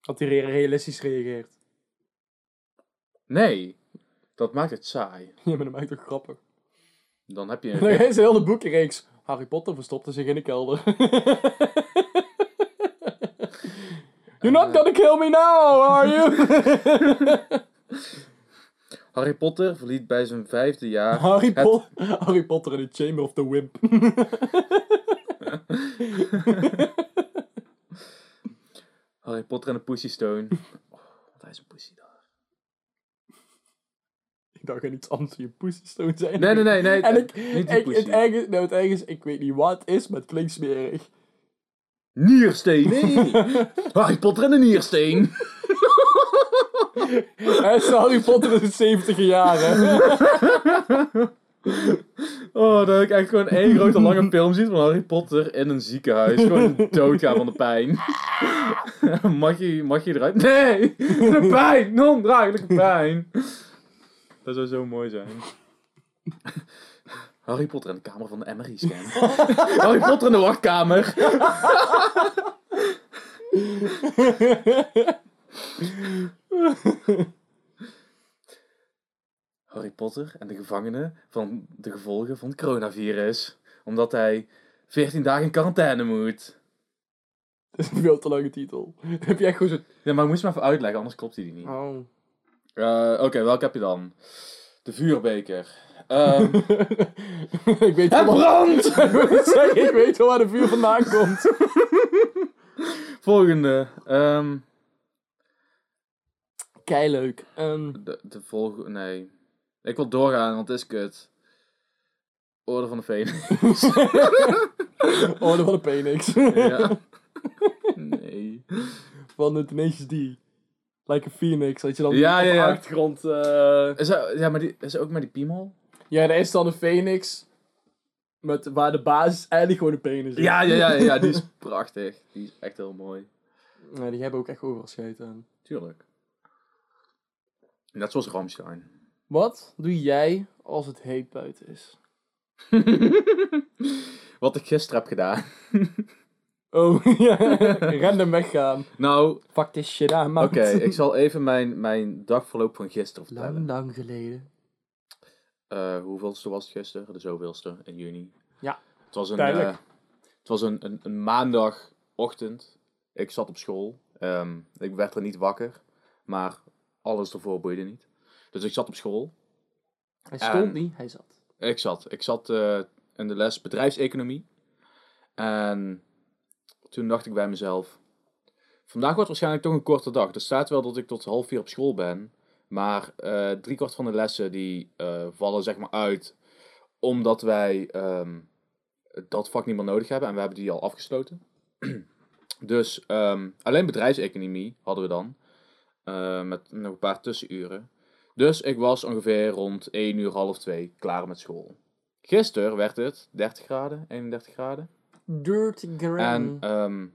Dat hij re- realistisch reageert. Nee, dat maakt het saai. Ja, maar dat maakt het grappig. Dan heb je Dan een... is een hele boekenreeks. Harry Potter verstopte zich in de kelder. You're not gonna kill me now, are you? Harry Potter verliet bij zijn vijfde jaar Harry, het- Po- Harry Potter in the Chamber of the Wimp. Harry Potter en de Pussy Stone. Oh, hij is een pussy daar. ik dacht aan iets anders je pussy stone zijn. Nee, nee, nee, nee. En ik, niet ik, het, ergens, nou, het ergens, ik weet niet wat het is, maar het klinkt smerig. Niersteen, nee. Harry Potter en de Niersteen. Hij is Harry Potter in de 70 jaren. Oh, dat ik echt gewoon één grote lange film ziet van Harry Potter in een ziekenhuis. Gewoon doodgaan van de pijn. mag, je, mag je eruit? Nee! De pijn! Non-draaglijke pijn! Dat zou zo mooi zijn. Harry Potter in de kamer van de MRI-scan. Harry Potter in de wachtkamer. Harry Potter en de gevangenen van de gevolgen van het coronavirus. Omdat hij 14 dagen in quarantaine moet. Dat is een veel te lange titel. Heb je echt gewoon zo... Ja, maar ik moest me even uitleggen, anders klopt hij niet. Oh. Eh, Oké, welke heb je dan? De vuurbeker. Ehm ik weet het brandt! ik weet wel waar de vuur vandaan komt. Volgende. Ehm Kei leuk. Ehm, de, de volgende. Nee. Ik wil doorgaan, want het is kut. Orde van de Phoenix. Orde van de Penix. ja. Nee. van de Tenacious D. Like a Phoenix. Dat je dan Ja, op ja, de ja. achtergrond... eh, Is dat, ja, maar die, is dat ook met die piemel? Ja, daar is dan een Phoenix. Met, waar de basis eigenlijk gewoon een penis is. Ja, ja, ja, ja, die is prachtig. Die is echt heel mooi. Die hebben ook echt overal aan. Tuurlijk. Net zoals Ramstein. Wat doe jij als het heet buiten is? Wat ik gisteren heb gedaan. Oh, ja. Random weggaan. Nou, Fuck this shit aan, man. oké, ik zal even mijn, mijn dagverloop van gisteren vertellen. Lang, lang geleden. Eh hoeveelste was het gisteren? De zoveelste in juni. Ja. Het was een, eh, het was een, een, een maandagochtend. Ik zat op school. Ehm, ik werd er niet wakker. Maar alles ervoor boeide niet. Dus ik zat op school. Hij stond En- niet, hij zat. Ik zat. Ik zat eh, in de les bedrijfseconomie. En toen dacht ik bij mezelf... Vandaag wordt waarschijnlijk toch een korte dag. Er staat wel dat ik tot half vier op school ben. Maar eh driekwart van de lessen die eh, vallen zeg maar uit. Omdat wij ehm, dat vak niet meer nodig hebben. En we hebben die al afgesloten. dus ehm, alleen bedrijfseconomie hadden we dan. Eh, met nog een paar tussenuren. Dus ik was ongeveer rond 1 uur, half 2 klaar met school. Gisteren werd het 30 graden, 31 graden. Dirty Gram. En ehm,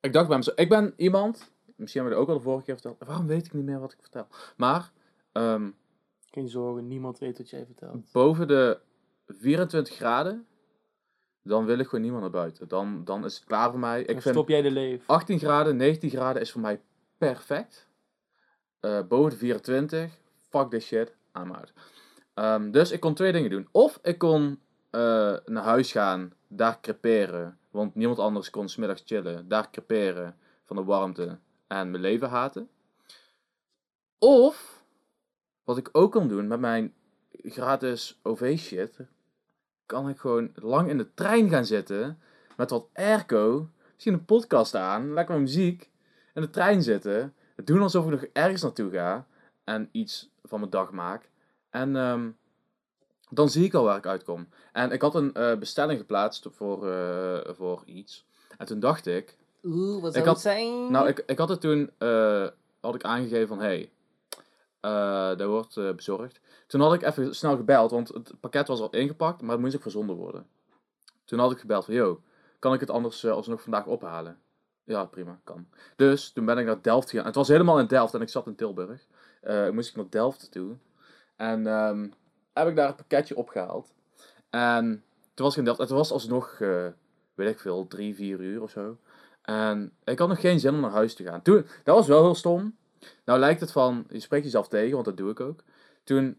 ik dacht bij mezelf, ik ben iemand, misschien hebben we het ook al de vorige keer verteld, waarom weet ik niet meer wat ik vertel. Maar ehm, Geen zorgen, niemand weet wat jij vertelt. boven de 24 graden, dan wil ik gewoon niemand naar buiten. Dan, dan is het klaar voor mij. Ik Dan vind stop jij de leef. 18 graden, 19 graden is voor mij perfect. Eh, boven de 24, fuck this shit, I'm out. Ehm, dus ik kon twee dingen doen. Of ik kon eh, naar huis gaan, daar creperen. Want niemand anders kon smiddags chillen, daar creperen van de warmte en mijn leven haten. Of, wat ik ook kan doen met mijn gratis OV-shit, kan ik gewoon lang in de trein gaan zitten met wat airco, misschien een podcast aan, lekker muziek, in de trein zitten, het doen alsof ik nog ergens naartoe ga en iets van mijn dag maak. En ehm, dan zie ik al waar ik uitkom. En ik had een eh, bestelling geplaatst voor, eh, voor iets. En toen dacht ik, Oeh, wat zou het zijn? nou, ik, ik had het toen eh, had ik aangegeven van hey, eh dat wordt bezorgd. Toen had ik even snel gebeld, want het pakket was al ingepakt, maar het moest ook verzonden worden. Toen had ik gebeld van yo, kan ik het anders eh, alsnog vandaag ophalen? Ja, prima, kan. Dus toen ben ik naar Delft gegaan. Het was helemaal in Delft en ik zat in Tilburg. Eh moest ik naar Delft toe. En ehm, heb ik daar een pakketje opgehaald. En toen was ik in Delft. Het was alsnog, eh, weet ik veel, drie, vier uur of zo. En ik had nog geen zin om naar huis te gaan. Toen, dat was wel heel stom. Nou lijkt het van, je spreekt jezelf tegen, want dat doe ik ook. Toen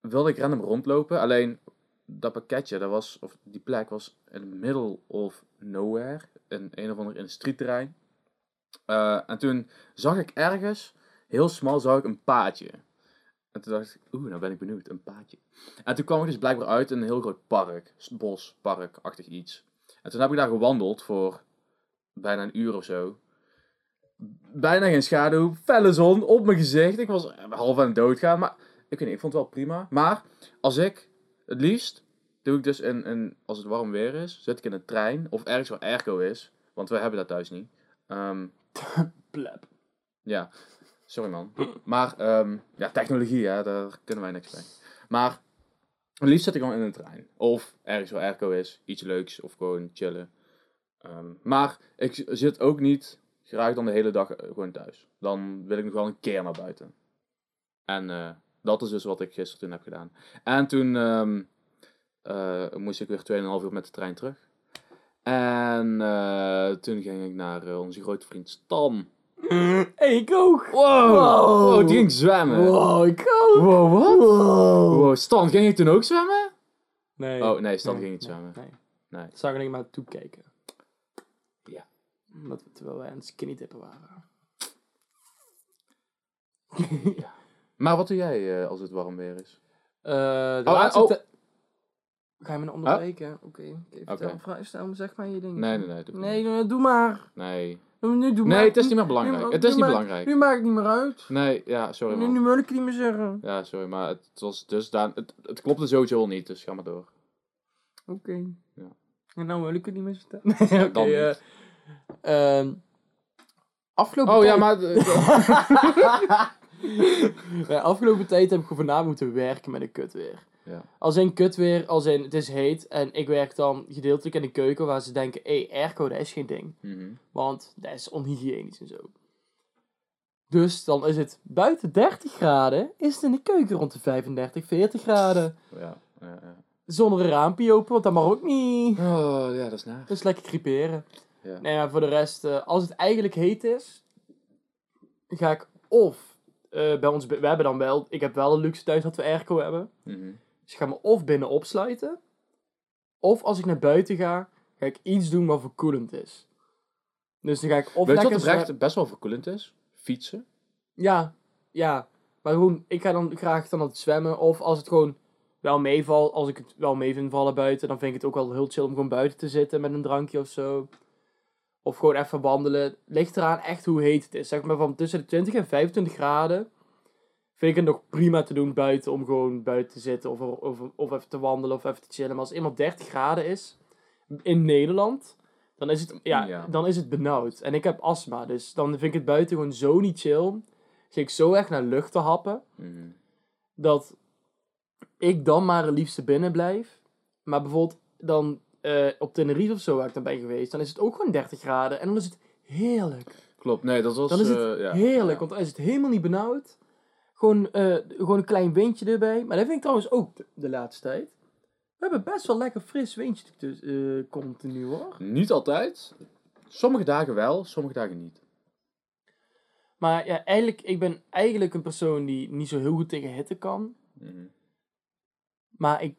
wilde ik random rondlopen. Alleen dat pakketje, dat was, of die plek was in the middle of nowhere. In een of ander industrieterrein. Eh, en toen zag ik ergens, heel smal, zag ik een paadje. En toen dacht ik, oeh, nou ben ik benieuwd, een paadje. En toen kwam ik dus blijkbaar uit in een heel groot park, bos, parkachtig iets. En toen heb ik daar gewandeld voor bijna een uur of zo. Bijna geen schaduw, felle zon op mijn gezicht. Ik was half aan het doodgaan, maar ik weet niet, ik vond het wel prima. Maar als ik, het liefst, doe ik dus in, in als het warm weer is, zit ik in een trein of ergens waar airco is, want wij hebben dat thuis niet. Ehm, Pleb. ja, sorry man. Maar, ehm, ja, technologie, hè, daar kunnen wij niks mee. Maar, het liefst zit ik gewoon in een trein. Of ergens waar airco is, iets leuks, of gewoon chillen. Ehm, maar, ik zit ook niet graag dan de hele dag eh, gewoon thuis. Dan wil ik nog wel een keer naar buiten. En eh, dat is dus wat ik gisteren toen heb gedaan. En toen, moest ik weer 2,5 uur met de trein terug. En eh, toen ging ik naar eh, onze grote vriend Stan. ik ook. Wow! Wow. Die ging zwemmen. Wow, ik ook. Wow, wat? Wow. Wow, Stan, ging je toen ook zwemmen? Nee. Oh, nee, Stan Nee, ging niet nee, zwemmen. Nee. Nee. Zag ik alleen maar toekijken. Ja. Omdat we, terwijl wij aan het skinny dippen waren. Maar wat doe jij eh, als het warm weer is? Eh, de Oh, laatste oh. Ga je me nou onderbreken? Oké, vertel, vraag, stel me zeg maar je ding. Nee, nee, nee. doe Nee, nee, doe maar. Nee. Nu, nu, doe Nee, maar. het is niet meer belangrijk. Nu Het is niet belangrijk. Nu maakt het niet meer uit. Nee, ja, sorry Nu, nu wil ik het niet meer zeggen. Ja, sorry, maar het was dus daar, het, het klopte sowieso al niet, dus ga maar door. Oké. Ja. En nou wil ik het niet meer vertellen. Oké. Dan eh, ehm, afgelopen Oh ja, tijd... maar... Ja, afgelopen tijd heb ik gewoon vanavond moeten werken met een kutweer. Ja. Als in kutweer, als in het is heet en ik werk dan gedeeltelijk in de keuken waar ze denken, hé, hey, airco, dat is geen ding. Mhm. Want dat is onhygiënisch en zo. Dus dan is het buiten 30 graden, is het in de keuken rond de 35, 40 graden. Ja, ja, ja. Zonder een raampje open, want dat mag ook niet. Oh, ja, dat is naar. Dus lekker creperen. Ja. Nee, maar voor de rest, eh, als het eigenlijk heet is, ga ik of eh, bij ons, we hebben dan wel, ik heb wel een luxe thuis dat we airco hebben. Mhm. Dus ik ga me of binnen opsluiten, of als ik naar buiten ga, ga ik iets doen wat verkoelend is. Dus dan ga ik of Weet je wat oprecht best wel verkoelend is? Fietsen. Ja, ja. Maar gewoon, ik ga dan graag dan altijd zwemmen. Of als het gewoon wel meevalt, als ik het wel mee vind vallen buiten, dan vind ik het ook wel heel chill om gewoon buiten te zitten met een drankje of zo. Of gewoon even wandelen. Ligt eraan echt hoe heet het is. Zeg maar van tussen de 20 en 25 graden vind ik het nog prima te doen buiten om gewoon buiten te zitten of, of, of even te wandelen of even te chillen. Maar als het eenmaal 30 graden is in Nederland, dan is het, ja, Ja. Dan is het benauwd. En ik heb astma, dus dan vind ik het buiten gewoon zo niet chill. Zit ik zo echt naar lucht te happen, Mhm. dat ik dan maar het liefste binnen blijf. Maar bijvoorbeeld dan eh, op Tenerife of zo waar ik dan ben geweest, dan is het ook gewoon 30 graden en dan is het heerlijk. Klopt, nee, dat was... Dan is het eh, ja. heerlijk, Ja. want dan is het helemaal niet benauwd. Gewoon, eh, gewoon een klein windje erbij. Maar dat vind ik trouwens ook de, de laatste tijd. We hebben best wel lekker fris windje dus, eh, continu hoor. Niet altijd. Sommige dagen wel, sommige dagen niet. Maar ja, eigenlijk, ik ben eigenlijk een persoon die niet zo heel goed tegen hitte kan. Mhm. Maar ik,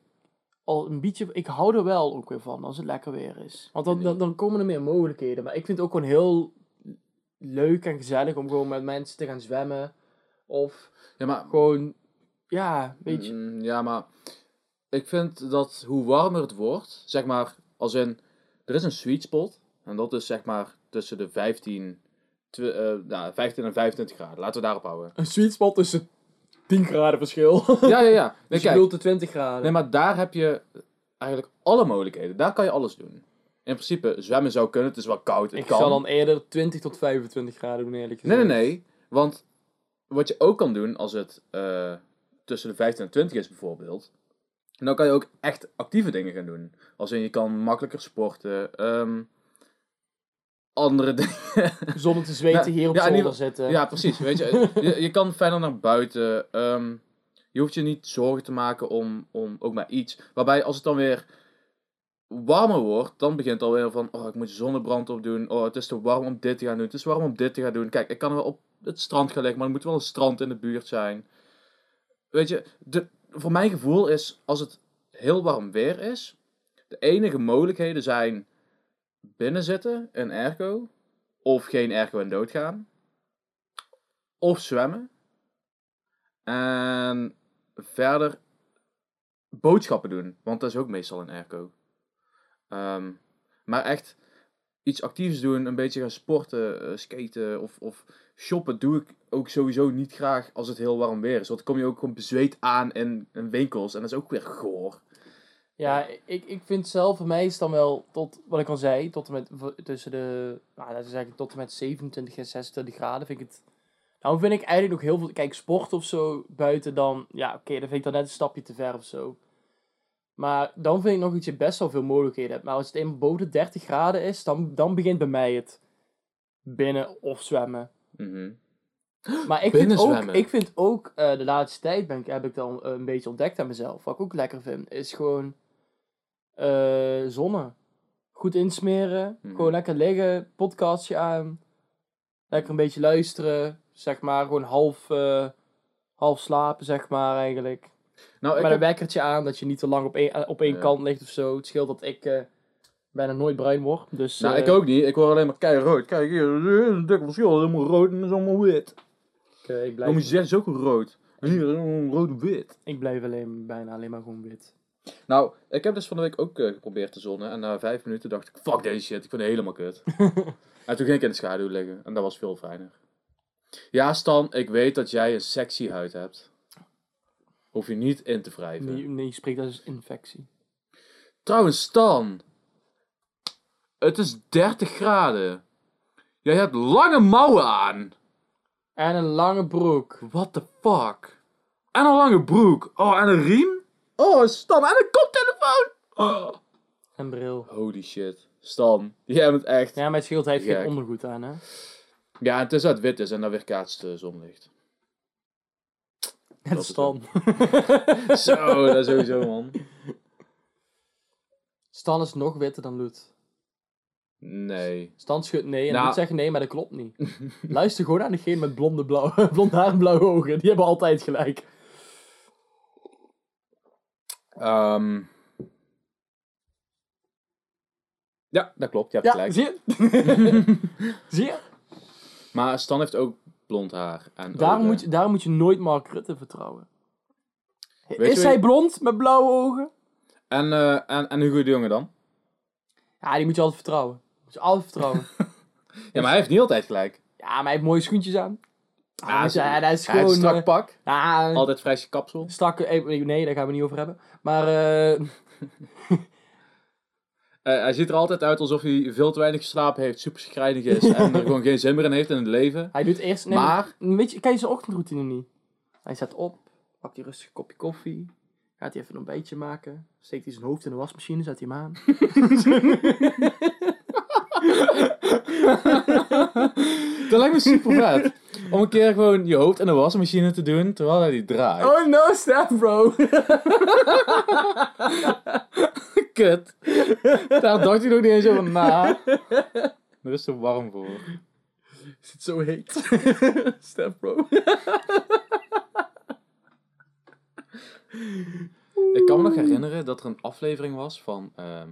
al een beetje, ik hou er wel ook weer van als het lekker weer is. Want dan, dan, dan komen er meer mogelijkheden. Maar ik vind het ook gewoon heel leuk en gezellig om gewoon met mensen te gaan zwemmen. Of Ja, maar... gewoon, ja, weet je. Mm, ja, maar... Ik vind dat hoe warmer het wordt, zeg maar, als in... Er is een sweet spot. En dat is zeg maar tussen de 15... tw- eh, nou, 15 en 25 graden. Laten we daarop houden. Een sweet spot tussen 10 graden verschil. Ja, ja, ja. Nee, dus je kijk, bedoelt de 20 graden. nee, maar daar heb je eigenlijk alle mogelijkheden. Daar kan je alles doen. In principe, zwemmen zou kunnen. Het is wel koud. Het ik kan. zal dan eerder 20 tot 25 graden doen, eerlijk Nee, gezegd. nee, nee. Want wat je ook kan doen als het eh, tussen de 15 en 20 is bijvoorbeeld. Dan kan je ook echt actieve dingen gaan doen. Als in je kan makkelijker sporten. ehm, andere dingen. Zonder te zweten hier op ja, zolder zitten. ja, precies. Weet je, je, je kan verder naar buiten. ehm, je hoeft je niet zorgen te maken om, om ook maar iets. Waarbij als het dan weer warmer wordt, dan begint alweer van, oh, ik moet zonnebrand opdoen. Oh, het is te warm om dit te gaan doen. Het is warm om dit te gaan doen. Kijk, ik kan wel op het strand gaan liggen, maar er moet wel een strand in de buurt zijn. Weet je, de, voor mijn gevoel is, als het heel warm weer is, de enige mogelijkheden zijn binnen zitten in airco, of geen airco en doodgaan, of zwemmen. En verder boodschappen doen, want dat is ook meestal een airco. Ehm, maar echt iets actiefs doen, een beetje gaan sporten, eh, skaten of, of shoppen doe ik ook sowieso niet graag als het heel warm weer is. Want dan kom je ook gewoon bezweet aan in, in winkels en dat is ook weer goor. Ja, ik, ik vind zelf, voor mij is dan wel, tot wat ik al zei, tot en met tussen de, nou, laten we zeggen, tot en met 27 en 26 graden vind ik het, nou vind ik eigenlijk nog heel veel, kijk, sport of zo buiten dan, ja, oké, dan vind ik dan net een stapje te ver of zo. Maar dan vind ik nog dat je best wel veel mogelijkheden hebt. Maar als het eenmaal boven de 30 graden is, dan, dan begint bij mij het binnen of zwemmen. Mhm. Maar ik vind ook, ik vind ook eh, de laatste tijd ben ik, heb ik dan eh, een beetje ontdekt aan mezelf. Wat ik ook lekker vind, is gewoon Eh, zonne. Goed insmeren. Mhm. Gewoon lekker liggen. Podcastje aan. Lekker een beetje luisteren. Zeg maar, gewoon half, eh, half slapen, zeg maar, eigenlijk. Nou, ik Met een heb, wekkertje aan, dat je niet te lang op één, eh, op één Ja. kant ligt of zo. Het scheelt dat ik eh, bijna nooit bruin word. Dus, nou, eh, ik ook niet. Ik word alleen maar keihard. Kijk hier, een dik verschil. Helemaal rood en is allemaal wit. eh, ik, blijf, het is ook rood. En hier, rood-wit. ik blijf alleen, bijna alleen maar gewoon wit. Nou, ik heb dus van de week ook geprobeerd te zonnen. En na vijf minuten dacht ik, fuck deze shit, ik vind het helemaal kut. en toen ging ik in de schaduw liggen. En dat was veel fijner. Ja, Stan, ik weet dat jij een sexy huid hebt. Hoef je niet in te wrijven. Nee, nee, je spreekt als infectie. Trouwens, Stan. Het is 30 graden. Jij hebt lange mouwen aan. En een lange broek. What the fuck? En een lange broek. Oh, en een riem? Oh, Stan, en een koptelefoon. Oh. En bril. Holy shit. Stan, jij bent echt... Ja, maar het scheelt, hij heeft geen ondergoed aan, hè. Ja, het is uit wit is en dan weer kaatst de zonlicht. Is Stan. Zo, dat is sowieso, man. Stan is nog witter dan Loet. Nee. Stan schudt nee en Nou. Loet zegt nee, maar dat klopt niet. Luister gewoon aan degene met blonde, blauw, blond haar en blauwe ogen. Die hebben altijd gelijk. Ehm. Ja, dat klopt. Je hebt Ja, gelijk. zie je? zie je? Maar Stan heeft ook blond haar. En Daarom ogen. moet, je, daarom moet je nooit Mark Rutte vertrouwen. is hij blond met blauwe ogen? En, eh, en, en Hugo de Jonge dan? Ja, die moet je altijd vertrouwen. Moet je altijd vertrouwen. Ja, maar hij heeft niet altijd gelijk. ja, maar hij heeft mooie schoentjes aan. Ja, Ja, ja, dat is Hij gewoon... een strak eh, pak. ja, Altijd frisje kapsel. strakke... eh, Nee, daar gaan we niet over hebben. Maar eh, Eh, hij ziet er altijd uit alsof hij veel te weinig geslapen heeft, super schrijnig is en er gewoon geen zin meer in heeft in het leven. hij doet eerst... Nee, Maar- Weet je, ken je zijn ochtendroutine niet? Hij staat op, pakt hij rustig een kopje koffie. Gaat hij even een ontbijtje maken. Steekt hij zijn hoofd in de wasmachine, zet hij hem aan. Dat lijkt me super vet. Om een keer gewoon je hoofd in de wasmachine te doen terwijl hij die draait. Oh no, stop bro! Kut. Daar dacht hij nog niet eens over na. Er is te warm voor. Is het zo heet? stop bro. Ik kan me nog herinneren dat er een aflevering was van ehm,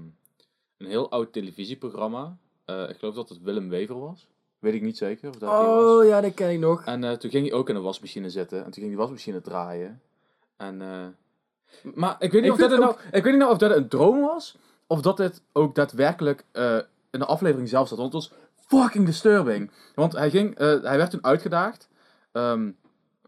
een heel oud televisieprogramma. Eh, ik geloof dat het Willem Wever was. Weet ik niet zeker of dat die was. Oh ja, dat ken ik nog. En eh, toen ging hij ook in de wasmachine zitten. En toen ging die wasmachine draaien. En, eh, maar ik weet, niet Ik of dat nou, ik weet niet nou of dat een droom was. Of dat het ook daadwerkelijk in de aflevering zelf zat. Want het was fucking disturbing. Want hij, ging, hij werd toen uitgedaagd. ehm,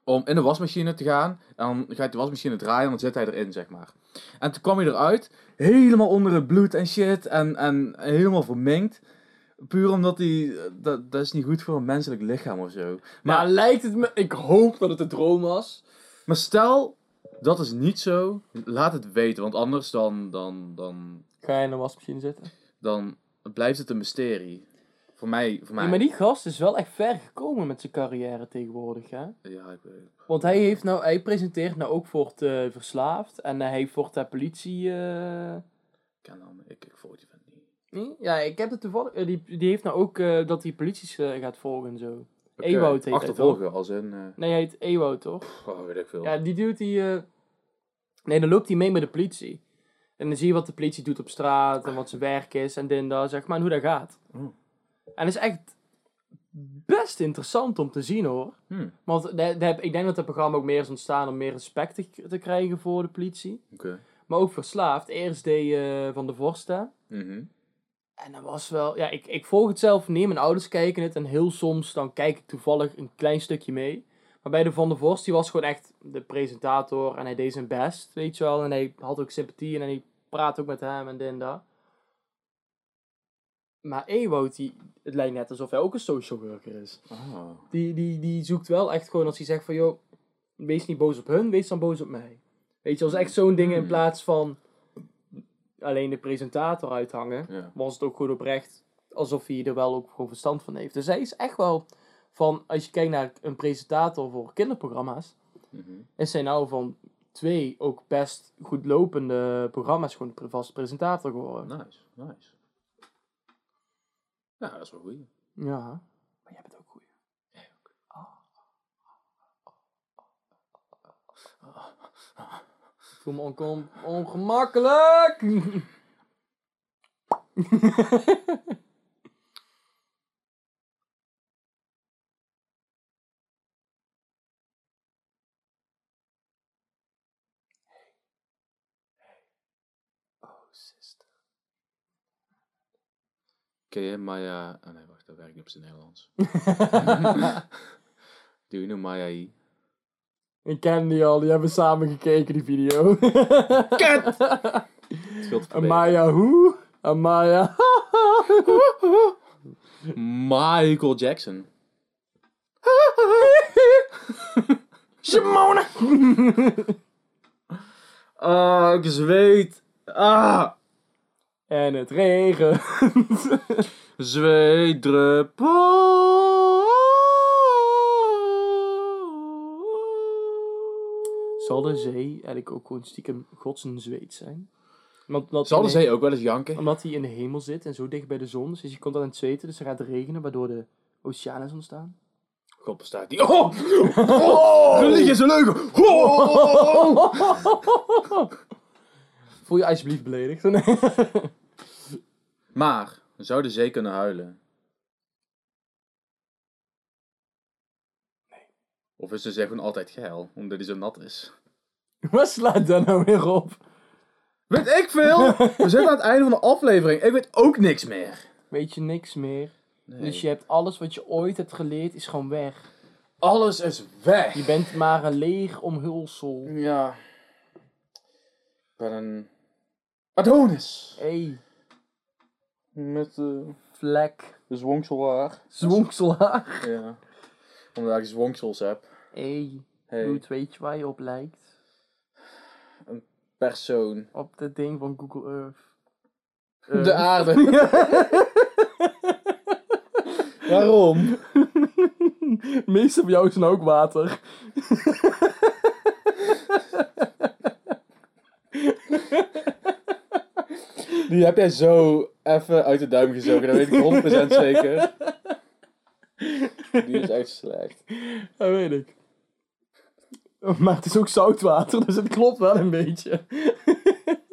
om in de wasmachine te gaan. En dan gaat de wasmachine draaien en dan zit hij erin, zeg maar. En toen kwam hij eruit. Helemaal onder het bloed en shit. En, en helemaal verminkt. Puur omdat hij... Dat, dat is niet goed voor een menselijk lichaam of zo. Maar Maar, lijkt het me... Ik hoop dat het een droom was. maar stel, dat is niet zo. Laat het weten. Want anders dan, dan, dan, Ga je in de wasmachine zitten? dan blijft het een mysterie. Voor mij. Voor mij. Ja, maar die gast is wel echt ver gekomen met zijn carrière tegenwoordig, hè? Ja, ik weet Want hij, heeft nou, hij presenteert nou ook voor het eh, Verslaafd. En hij heeft voor de politie... eh, Ik ken hem. Ik, ik volg die van. Nee? Ja, ik heb het toevallig... eh, die, die heeft nou ook eh, dat hij polities eh, gaat volgen en zo. Oké, Ewout heet hij Achtervolgen, als in... eh, Nee, hij heet Ewout, toch? oh, weet ik veel. Ja, die dude die... eh, Nee, dan loopt hij mee met de politie. En dan zie je wat de politie doet op straat en wat zijn werk is en dit en dat, zeg maar, en hoe dat gaat. Oh. En het is echt best interessant om te zien, hoor. Hm, Want de, de, ik denk dat het programma ook meer is ontstaan om meer respect te, te krijgen voor de politie. Oké. Maar ook verslaafd. Eerst deed eh, Van de Vorsten. Mhm. En dat was wel... Ja, ik, ik volg het zelf niet. Mijn ouders kijken het. En heel soms dan kijk ik toevallig een klein stukje mee. Maar bij de Van der Vorst, die was gewoon echt de presentator. En hij deed zijn best, weet je wel. En hij had ook sympathie. En hij praatte ook met hem en dit en dat. Maar Ewout, die, het lijkt net alsof hij ook een social worker is. Oh. Die, die, die zoekt wel echt gewoon als hij zegt van... joh, wees niet boos op hun, wees dan boos op mij. Weet je, als echt zo'n ding in Hmm. plaats van alleen de presentator uithangen Ja. was het ook goed oprecht alsof hij er wel ook gewoon verstand van heeft. Dus hij is echt wel van, als je kijkt naar een presentator voor kinderprogramma's, Mhm. is hij nou van twee ook best goed lopende programma's gewoon de vaste presentator geworden. Nice, nice. Ja, dat is wel goed. Ja. Maar jij bent ook goed. Ik voel me oncom- ongemakkelijk. Oh, sister. Ken je Maya... Oh nee, wacht, dat werkt niet op zijn Nederlands. Do you know Maya I? Ik ken die al, die hebben samen gekeken, die video. Kut! Amaya hoe? Amaya. Michael Jackson. Simone. Ah, ik zweet. Ah! En het regent. Zweetdruppel. Zal de zee eigenlijk ook gewoon stiekem gods een zweet zijn? Want, omdat Zal de zee ook wel eens janken? Omdat hij in de hemel zit en zo dicht bij de zon. Dus je komt aan het zweten, dus er gaat regenen, waardoor de oceaan is ontstaan. God bestaat die. Oh! oh! Religie is een leugen! Oh! Voel je alsjeblieft beledigd? Maar, zou de zee kunnen huilen? Of is de zee gewoon altijd geil, omdat hij zo nat is? Wat slaat daar nou weer op? Weet ik veel! We zitten aan het einde van de aflevering. Ik weet ook niks meer. Weet je niks meer? Nee. Dus je hebt alles wat je ooit hebt geleerd, is gewoon weg. Alles is weg. Je bent maar een leeg omhulsel. Ja. Ik ben een... Adonis. Hey, Met eh, vlek, de zwongselhaar. zwonkselaar. Ja. Omdat ik zwonksels heb. Hey, Hey, weet je waar je op lijkt? Persoon. Op het ding van Google Earth. De aarde. Waarom? Meeste van jou is nou ook water. Die heb jij zo even uit de duim gezogen, dat weet ik 100% zeker. Die is echt slecht. Dat weet ik. Maar het is ook zoutwater, dus het klopt wel een beetje.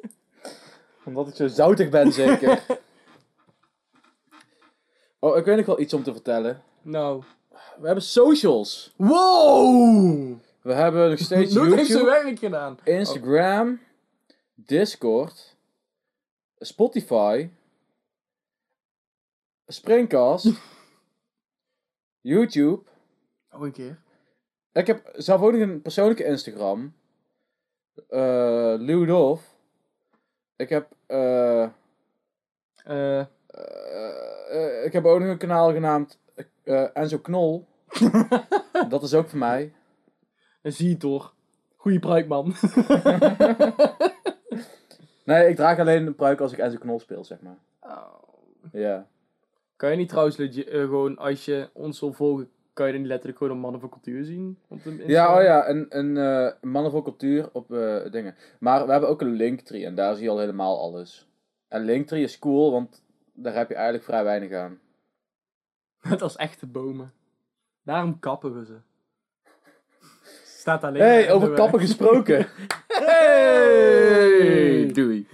Omdat ik zo zoutig ben, zeker. Oh, ik weet nog wel iets om te vertellen. Nou. We hebben socials. Wow! We hebben nog steeds Nooit heeft zijn YouTube, werk gedaan. Instagram, Discord, Spotify, Springcast, YouTube. Nog een keer. Ik heb zelf ook nog een persoonlijke Instagram. Ludolf. Ik heb, eh, Eh. ik heb ook nog een kanaal genaamd Enzo Knol. Dat is ook voor mij. dan zie je toch. Goeie pruikman. Nee, ik draag alleen een pruik als ik Enzo Knol speel, zeg maar. Ja. Kan je niet trouwens eh, gewoon, als je ons wil volgen, kan je dan niet letterlijk gewoon een mannen van cultuur zien? Op de Ja, oh ja, een, een eh, mannen voor cultuur op eh, dingen. Maar we hebben ook een Linktree en daar zie je al helemaal alles. En Linktree is cool, want daar heb je eigenlijk vrij weinig aan. Net als echte bomen. Daarom kappen we ze. Staat alleen hey, in over kappen gesproken. hey! Doei.